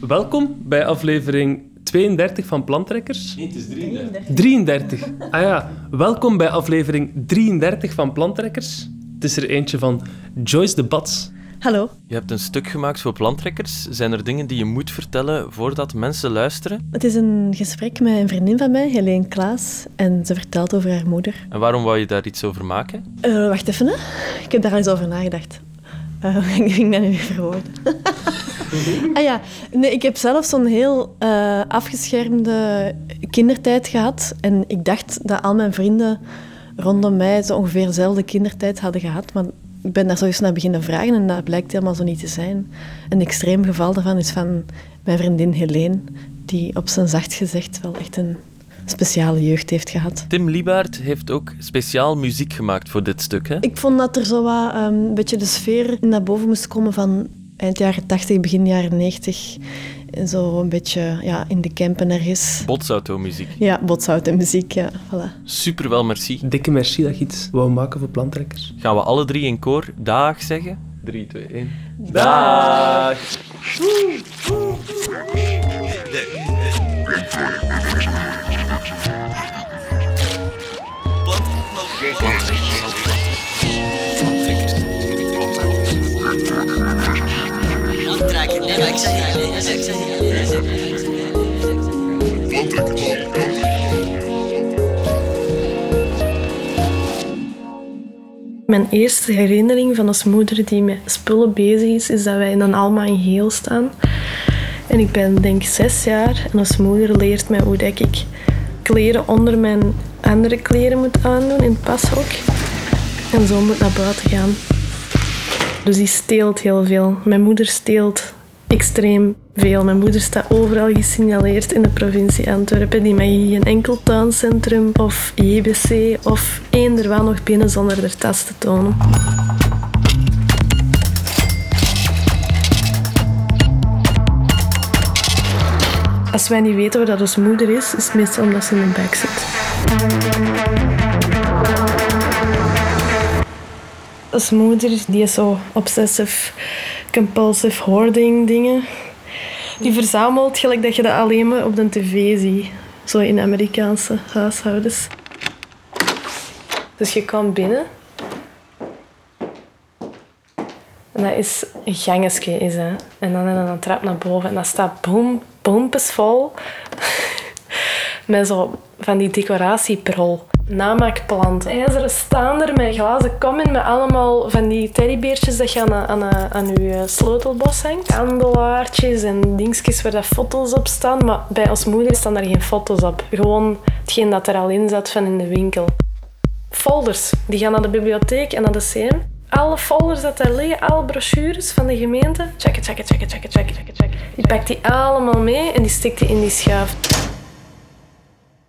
Welkom bij aflevering 32 van Plantrekkers. Nee, het is 33. 33. Ah ja, welkom bij aflevering 33 van Plantrekkers. Het is er eentje van Joyce de Bats. Hallo. Je hebt een stuk gemaakt voor plantrekkers. Zijn er dingen die je moet vertellen voordat mensen luisteren? Het is een gesprek met een vriendin van mij, Helene Klaas. En ze vertelt over haar moeder. En waarom wou je daar iets over maken? Uh, wacht even, hè. Ik heb daar al eens over nagedacht. Uh, ik ging dat nu weer verwoorden. ah ja, nee, ik heb zelf zo'n heel uh, afgeschermde kindertijd gehad. En ik dacht dat al mijn vrienden rondom mij zo ongeveer dezelfde kindertijd hadden gehad. Maar ik ben daar zo eens naar beginnen vragen en dat blijkt helemaal zo niet te zijn. Een extreem geval daarvan is van mijn vriendin Helene, die op zijn zacht gezegd wel echt een speciale jeugd heeft gehad. Tim Liebaert heeft ook speciaal muziek gemaakt voor dit stuk. Hè? Ik vond dat er zo wat, um, een beetje de sfeer naar boven moest komen van eind jaren 80, begin jaren 90. Zo een beetje ja, in de campen ergens. Botsauto-muziek. Ja, botsauto-muziek, ja. Voilà. Super wel, merci. Dikke merci dat je iets wou maken voor plantrekkers. Gaan we alle drie in koor dag zeggen? 3, 2, 1. Dag! Mijn eerste herinnering van als moeder die met spullen bezig is, is dat wij een Alma in Geel staan. En ik ben denk zes jaar en als moeder leert mij hoe dat ik kleren onder mijn andere kleren moet aandoen in het pashok. En zo moet naar buiten gaan. Dus die steelt heel veel. Mijn moeder steelt extreem veel. Mijn moeder staat overal gesignaleerd in de provincie Antwerpen. Die mag geen enkel tuincentrum of JBC of eender wat nog binnen zonder er tas te tonen. Als wij niet weten waar dat onze moeder is, is het meestal omdat ze in de bek zit. Als moeder, die is zo obsessive, compulsive hoarding dingen. Die verzamelt gelijk dat je dat alleen maar op de tv ziet. Zo in Amerikaanse huishoudens. Dus je komt binnen. En dat is een gangetje. Is, hè. En dan een trap naar boven. En dat staat boom, boompesvol. Met zo van die decoratieprol. Namaakplanten. IJzeren staander met glazen kommen met allemaal van die teddybeertjes dat je aan, aan, aan je sleutelbos hangt. Kandelaartjes en dingetjes waar dat foto's op staan. Maar bij ons moeder staan daar geen foto's op. Gewoon hetgeen dat er al in zat van in de winkel. Folders. Die gaan naar de bibliotheek en naar de CM. Alle folders dat daar liggen, alle brochures van de gemeente. Checken, checken, checken, checken, checken, checken, checken. Die pakt die allemaal mee en die stikt die in die schuif.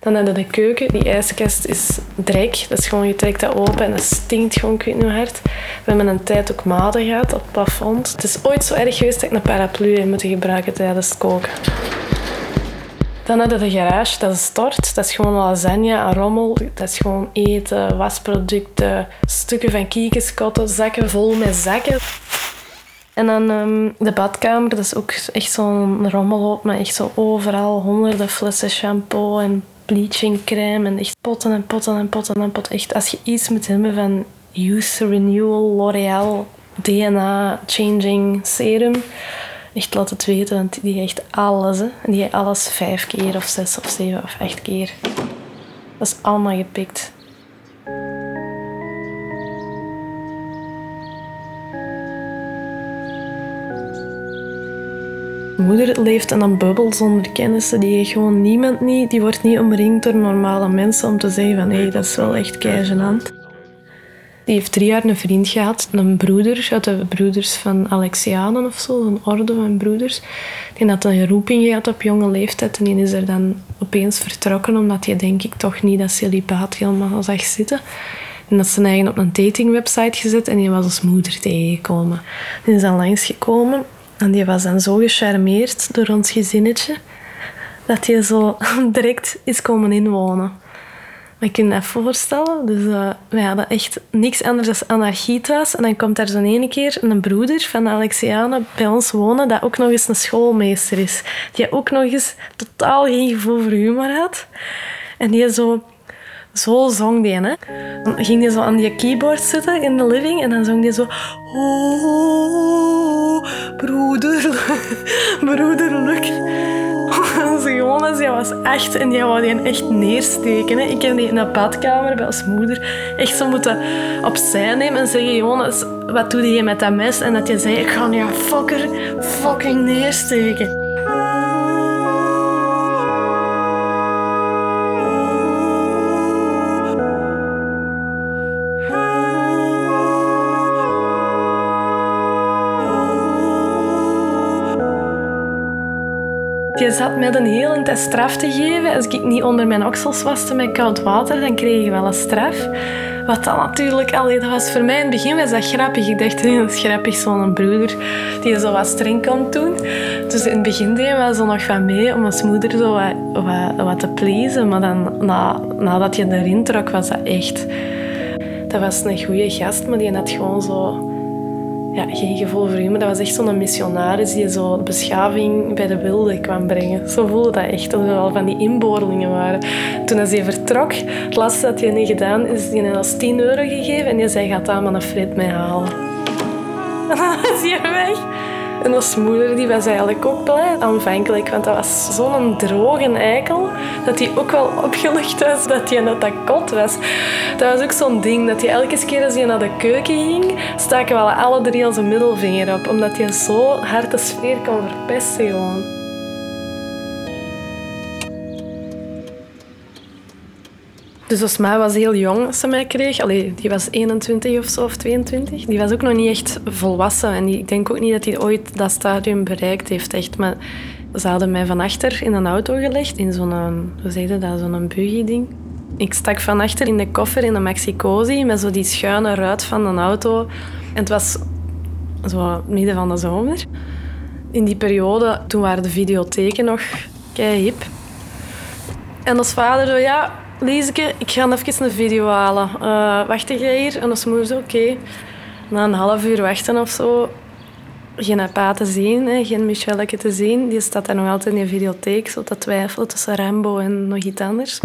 Dan we de keuken. Die ijskast is drek. Dat is gewoon, je trekt dat open en dat stinkt gewoon, ik weet hard. We hebben een tijd ook maden gehad op het plafond. Het is ooit zo erg geweest dat ik een paraplu heb moeten gebruiken tijdens het koken. Dan hebben we de garage, dat is stort. Dat is gewoon lasagne rommel. Dat is gewoon eten, wasproducten, stukken van kiekenskotten, zakken vol met zakken. En dan um, de badkamer, dat is ook echt zo'n rommelhoop met echt zo overal honderden flessen shampoo en bleaching crème en echt potten en potten en potten en potten. Echt, als je iets moet hebben van Youth Renewal, L'Oreal, DNA Changing Serum, echt laat het weten, want die heeft alles. Hè. Die heeft alles vijf keer of zes of zeven of acht keer. Dat is allemaal gepikt. Moeder leeft in een bubbel zonder kennissen. Die heeft gewoon niemand niet. Die wordt niet omringd door normale mensen om te zeggen van hé, hey, dat is wel echt keigenant. Die heeft drie jaar een vriend gehad, een broeder uit de broeders van Alexianen of zo, een orde van broeders. Die had een roeping gehad op jonge leeftijd en die is er dan opeens vertrokken omdat hij denk ik toch niet dat celibaat helemaal zag zitten. En dat ze eigen op een datingwebsite gezet en die was als moeder tegengekomen. Die is dan langsgekomen en die was dan zo gecharmeerd door ons gezinnetje dat hij zo direct is komen inwonen. Maar je dat voorstellen. Dus uh, wij hadden echt niks anders dan anarchie. En dan komt daar zo'n ene keer een broeder van Alexiane bij ons wonen, dat ook nog eens een schoolmeester is. Die ook nog eens totaal geen gevoel voor humor had. En die zo... Zo zong die, hè. Dan ging hij zo aan die keyboard zitten in de living en dan zong hij zo... Oh, broeder, broeder Luc. Onze die was echt en die wou die echt neersteken. Hè. Ik heb die in de badkamer bij als moeder echt zo moeten opzij nemen en zeggen: Jonas, wat doe je met dat mes? En dat je zei: Ik ga nu fucker fucking neersteken. Je zat met een hele tijd straf te geven. Als ik niet onder mijn oksels waste met koud water, dan kreeg je wel een straf. Wat dan natuurlijk, allee, dat was voor mij in het begin was dat grappig. Ik dacht, is grappig, zo'n broeder die zo wat streng kon doen. Dus in het begin deden we zo nog van mee om als moeder zo wat, wat, wat te pleasen. Maar dan, na, nadat je erin trok, was dat echt... Dat was een goede gast, maar die had gewoon zo ja, geen gevoel voor humor. Dat was echt zo'n missionaris die zo beschaving bij de wilde kwam brengen. Zo voelde dat echt, dat er al van die inboorlingen waren. Toen hij vertrok, het laatste dat hij niet gedaan is, die als 10 euro gegeven en die zei, gaat daar maar een frit mee halen. En dan was hij weg. En onze moeder die was eigenlijk ook blij, aanvankelijk. Want dat was zo'n droge eikel, dat hij ook wel opgelucht was dat hij net dat kot was. Dat was ook zo'n ding, dat hij elke keer als hij naar de keuken ging, staken we alle drie onze middelvinger op. Omdat hij zo hard de sfeer kon verpesten. Dus Osma was heel jong als ze mij kreeg. Allee, die was 21 of zo, of 22. Die was ook nog niet echt volwassen. En ik denk ook niet dat hij ooit dat stadium bereikt heeft. Echt. Maar ze hadden mij van achter in een auto gelegd. In zo'n, hoe zeg je dat, zo'n buggy-ding. Ik stak van achter in de koffer in een Mexicosi met zo die schuine ruit van een auto. En het was zo midden van de zomer. In die periode, toen waren de videotheken nog kei hip. En als vader zo, ja, Lieseke, ik ga even een video halen. Uh, wacht jij hier? En moeder zo, oké. Na een half uur wachten of zo, geen pa te zien, hè, geen Michelleke te zien. Die staat daar nog altijd in de videotheek, zo te twijfelen tussen Rambo en nog iets anders.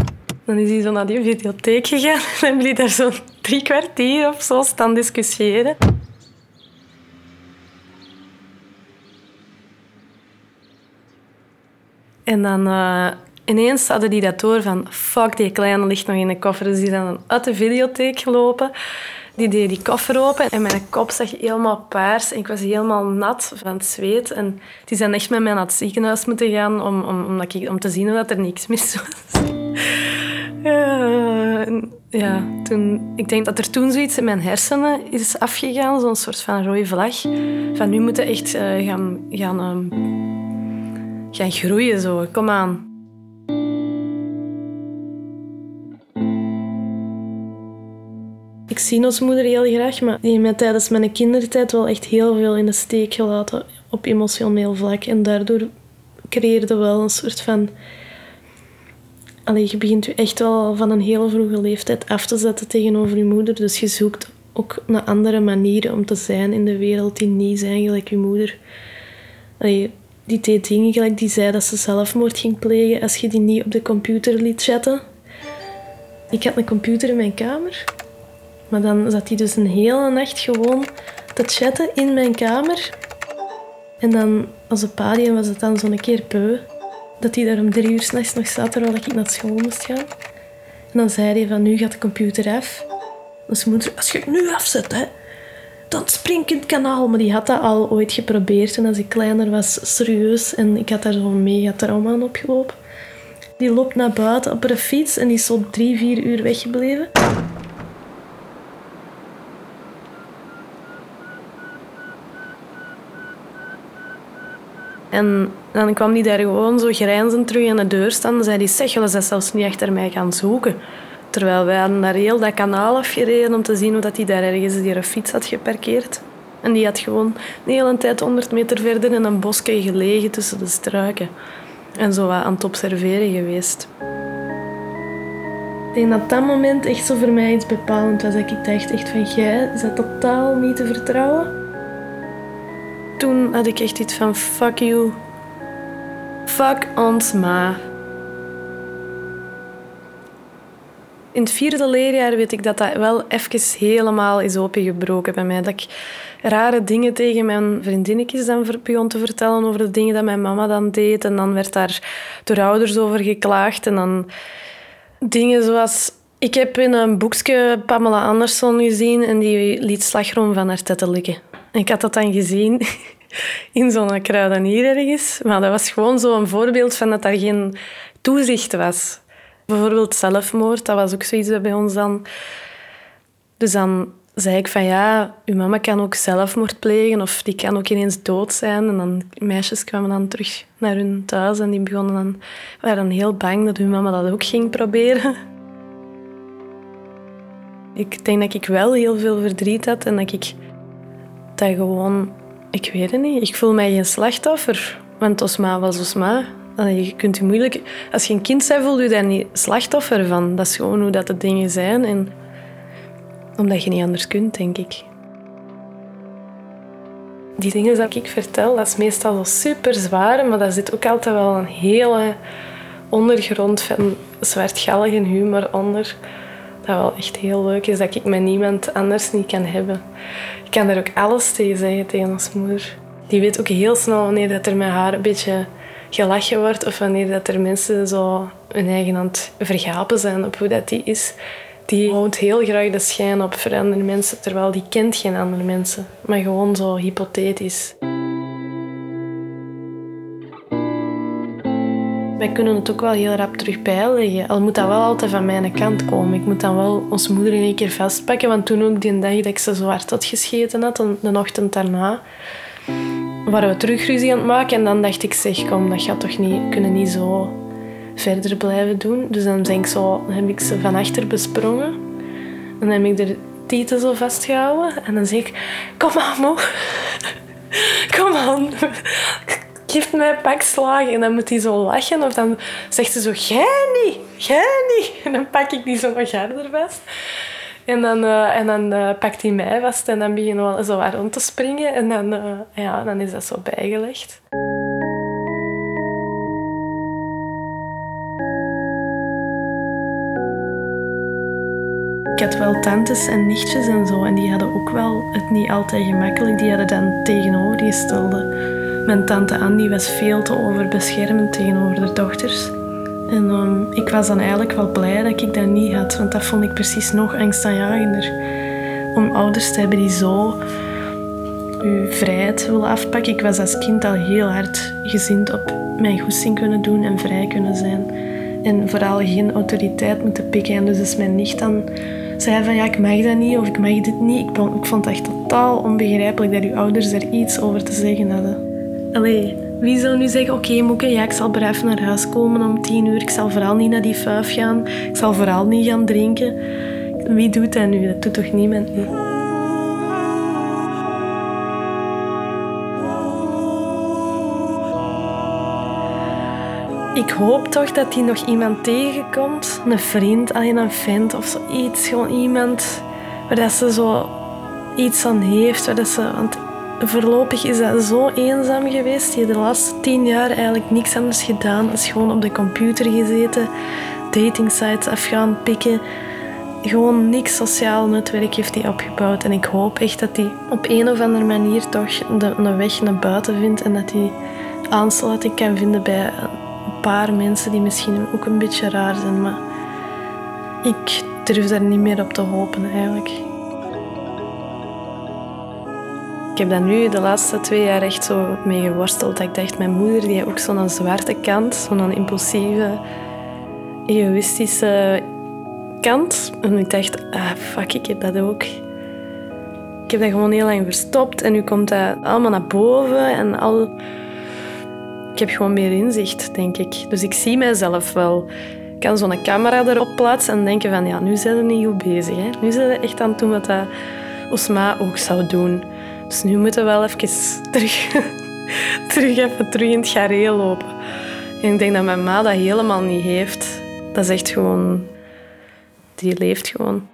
Dan is hij zo naar die videotheek gegaan en hebben die daar zo'n drie kwartier of zo staan discussiëren. En dan uh, ineens hadden die dat door van fuck, die kleine ligt nog in de koffer. Dus die dan uit de videotheek gelopen. Die deed die koffer open en mijn kop zag helemaal paars. En ik was helemaal nat van het zweet. En die zijn echt met mij naar het ziekenhuis moeten gaan om, om, om te zien dat er niks mis was. Ja, ja, toen, ik denk dat er toen zoiets in mijn hersenen is afgegaan, zo'n soort van rode vlag. Van nu moeten echt uh, gaan, gaan, uh, gaan groeien. Zo. Kom aan. Ik zie ons moeder heel graag, maar die heeft mij tijdens mijn kindertijd wel echt heel veel in de steek gelaten op emotioneel vlak. En daardoor creëerde wel een soort van... Allee, je begint je echt wel van een hele vroege leeftijd af te zetten tegenover je moeder. Dus je zoekt ook naar andere manieren om te zijn in de wereld die niet zijn gelijk je moeder. Die deed dingen gelijk die zei dat ze zelfmoord ging plegen als je die niet op de computer liet chatten. Ik had een computer in mijn kamer maar dan zat hij dus een hele nacht gewoon te chatten in mijn kamer. En dan, als een padie, was het dan zo'n keer peu. Dat hij daar om drie uur s'nachts nog zat, terwijl ik naar school moest gaan. En dan zei hij van, nu gaat de computer af. Dus moeder, als je het nu afzet, hè, dan spring ik in het kanaal. Maar die had dat al ooit geprobeerd. En als ik kleiner was, serieus. En ik had daar zo'n mega trauma aan opgelopen. Die loopt naar buiten op een fiets en die is zo drie, vier uur weggebleven. En dan kwam die daar gewoon zo grijnzend terug aan de deur staan. En zei hij, zeg, zijn zelfs niet achter mij gaan zoeken. Terwijl wij hadden daar heel dat kanaal afgereden om te zien hoe hij daar ergens die fiets had geparkeerd. En die had gewoon de hele tijd 100 meter verder in een bosje gelegen tussen de struiken. En zo wat aan het observeren geweest. denk dat dat moment echt zo voor mij iets bepalend was. Dat ik dacht echt van, jij bent totaal niet te vertrouwen. Toen had ik echt iets van, fuck you. Fuck ons ma. In het vierde leerjaar weet ik dat dat wel even helemaal is opengebroken bij mij. Dat ik rare dingen tegen mijn vriendinnetjes dan begon te vertellen over de dingen dat mijn mama dan deed. En dan werd daar door ouders over geklaagd. En dan dingen zoals... Ik heb in een boekje Pamela Anderson gezien en die liet slagroom van haar tetten likken. Ik had dat dan gezien in zo'n kruidenier ergens. Maar dat was gewoon zo'n voorbeeld van dat daar geen toezicht was. Bijvoorbeeld zelfmoord, dat was ook zoiets bij ons dan. Dus dan zei ik van ja, uw mama kan ook zelfmoord plegen of die kan ook ineens dood zijn. En dan meisjes kwamen dan terug naar hun thuis en die begonnen dan, waren dan heel bang dat hun mama dat ook ging proberen. Ik denk dat ik wel heel veel verdriet had en dat ik dat gewoon, ik weet het niet, ik voel mij geen slachtoffer. Want Osma was Osma. Je kunt je moeilijk, als je een kind bent, voel je daar niet slachtoffer van. Dat is gewoon hoe dat de dingen zijn. En omdat je niet anders kunt, denk ik. Die dingen die ik vertel, dat is meestal wel super zwaar, maar daar zit ook altijd wel een hele ondergrond van zwartgallige humor onder. Dat wel echt heel leuk is, dat ik met niemand anders niet kan hebben. Ik kan daar ook alles tegen zeggen, tegen ons moeder. Die weet ook heel snel wanneer dat er met haar een beetje gelachen wordt of wanneer dat er mensen zo hun eigen het vergapen zijn op hoe dat die is. Die houdt heel graag de schijn op voor andere mensen, terwijl die kent geen andere mensen, maar gewoon zo hypothetisch. Wij kunnen het ook wel heel rap terug bijleggen. Al moet dat wel altijd van mijn kant komen. Ik moet dan wel onze moeder in keer vastpakken. Want toen ook die dag dat ik ze zo hard had gescheten had, de ochtend daarna, waren we terug ruzie aan het maken. En dan dacht ik, zeg, kom, dat gaat toch niet, kunnen niet zo verder blijven doen. Dus dan, denk ik zo, heb ik ze van achter besprongen. En dan heb ik de tieten zo vastgehouden. En dan zeg ik, kom aan, moe. Kom aan. Geef mij een pak slagen. En dan moet hij zo lachen. Of dan zegt ze zo, jij niet, jij niet. En dan pak ik die zo nog harder vast. En dan, uh, en dan uh, pakt hij mij vast en dan beginnen we zo rond te springen. En dan, uh, ja, dan is dat zo bijgelegd. Ik had wel tantes en nichtjes en zo. En die hadden ook wel het niet altijd gemakkelijk. Die hadden dan tegenovergestelde. Mijn tante Annie was veel te overbeschermend tegenover de dochters. En um, ik was dan eigenlijk wel blij dat ik dat niet had, want dat vond ik precies nog angstaanjagender. Om ouders te hebben die zo je vrijheid willen afpakken. Ik was als kind al heel hard gezind op mijn goesting kunnen doen en vrij kunnen zijn. En vooral geen autoriteit moeten pikken. En dus is mijn nicht dan zei van ja, ik mag dat niet of ik mag dit niet. Ik vond het echt totaal onbegrijpelijk dat uw ouders er iets over te zeggen hadden. Wie zou nu zeggen, oké okay, Moeke, ja, ik zal bref naar huis komen om tien uur. Ik zal vooral niet naar die vuif gaan. Ik zal vooral niet gaan drinken. Wie doet dat nu? Dat doet toch niemand? Ik hoop toch dat hij nog iemand tegenkomt. Een vriend, alleen een vent of zoiets. Gewoon iemand waar dat ze zo iets aan heeft. Waar dat ze, want voorlopig is dat zo eenzaam geweest. Die de laatste tien jaar eigenlijk niks anders gedaan. Is gewoon op de computer gezeten. Datingsites af gaan pikken. Gewoon niks sociaal netwerk heeft hij opgebouwd. En ik hoop echt dat hij op een of andere manier toch de, een weg naar buiten vindt. En dat hij aansluiting kan vinden bij een paar mensen die misschien ook een beetje raar zijn. Maar ik durf daar niet meer op te hopen eigenlijk. Ik heb daar nu de laatste twee jaar echt zo mee geworsteld. Dat ik dacht, mijn moeder die ook zo'n zwarte kant, zo'n impulsieve, egoïstische kant. En ik dacht, ah fuck, ik heb dat ook. Ik heb dat gewoon heel lang verstopt en nu komt dat allemaal naar boven en al... Ik heb gewoon meer inzicht, denk ik. Dus ik zie mijzelf wel. Ik kan zo'n camera erop plaatsen en denken van, ja, nu zijn we niet goed bezig. Hè? Nu zijn we echt aan het doen wat dat Osma ook zou doen. Dus nu moeten we wel even terug, terug, even terug in het gareel lopen. En ik denk dat mijn ma dat helemaal niet heeft. Dat is echt gewoon die leeft gewoon.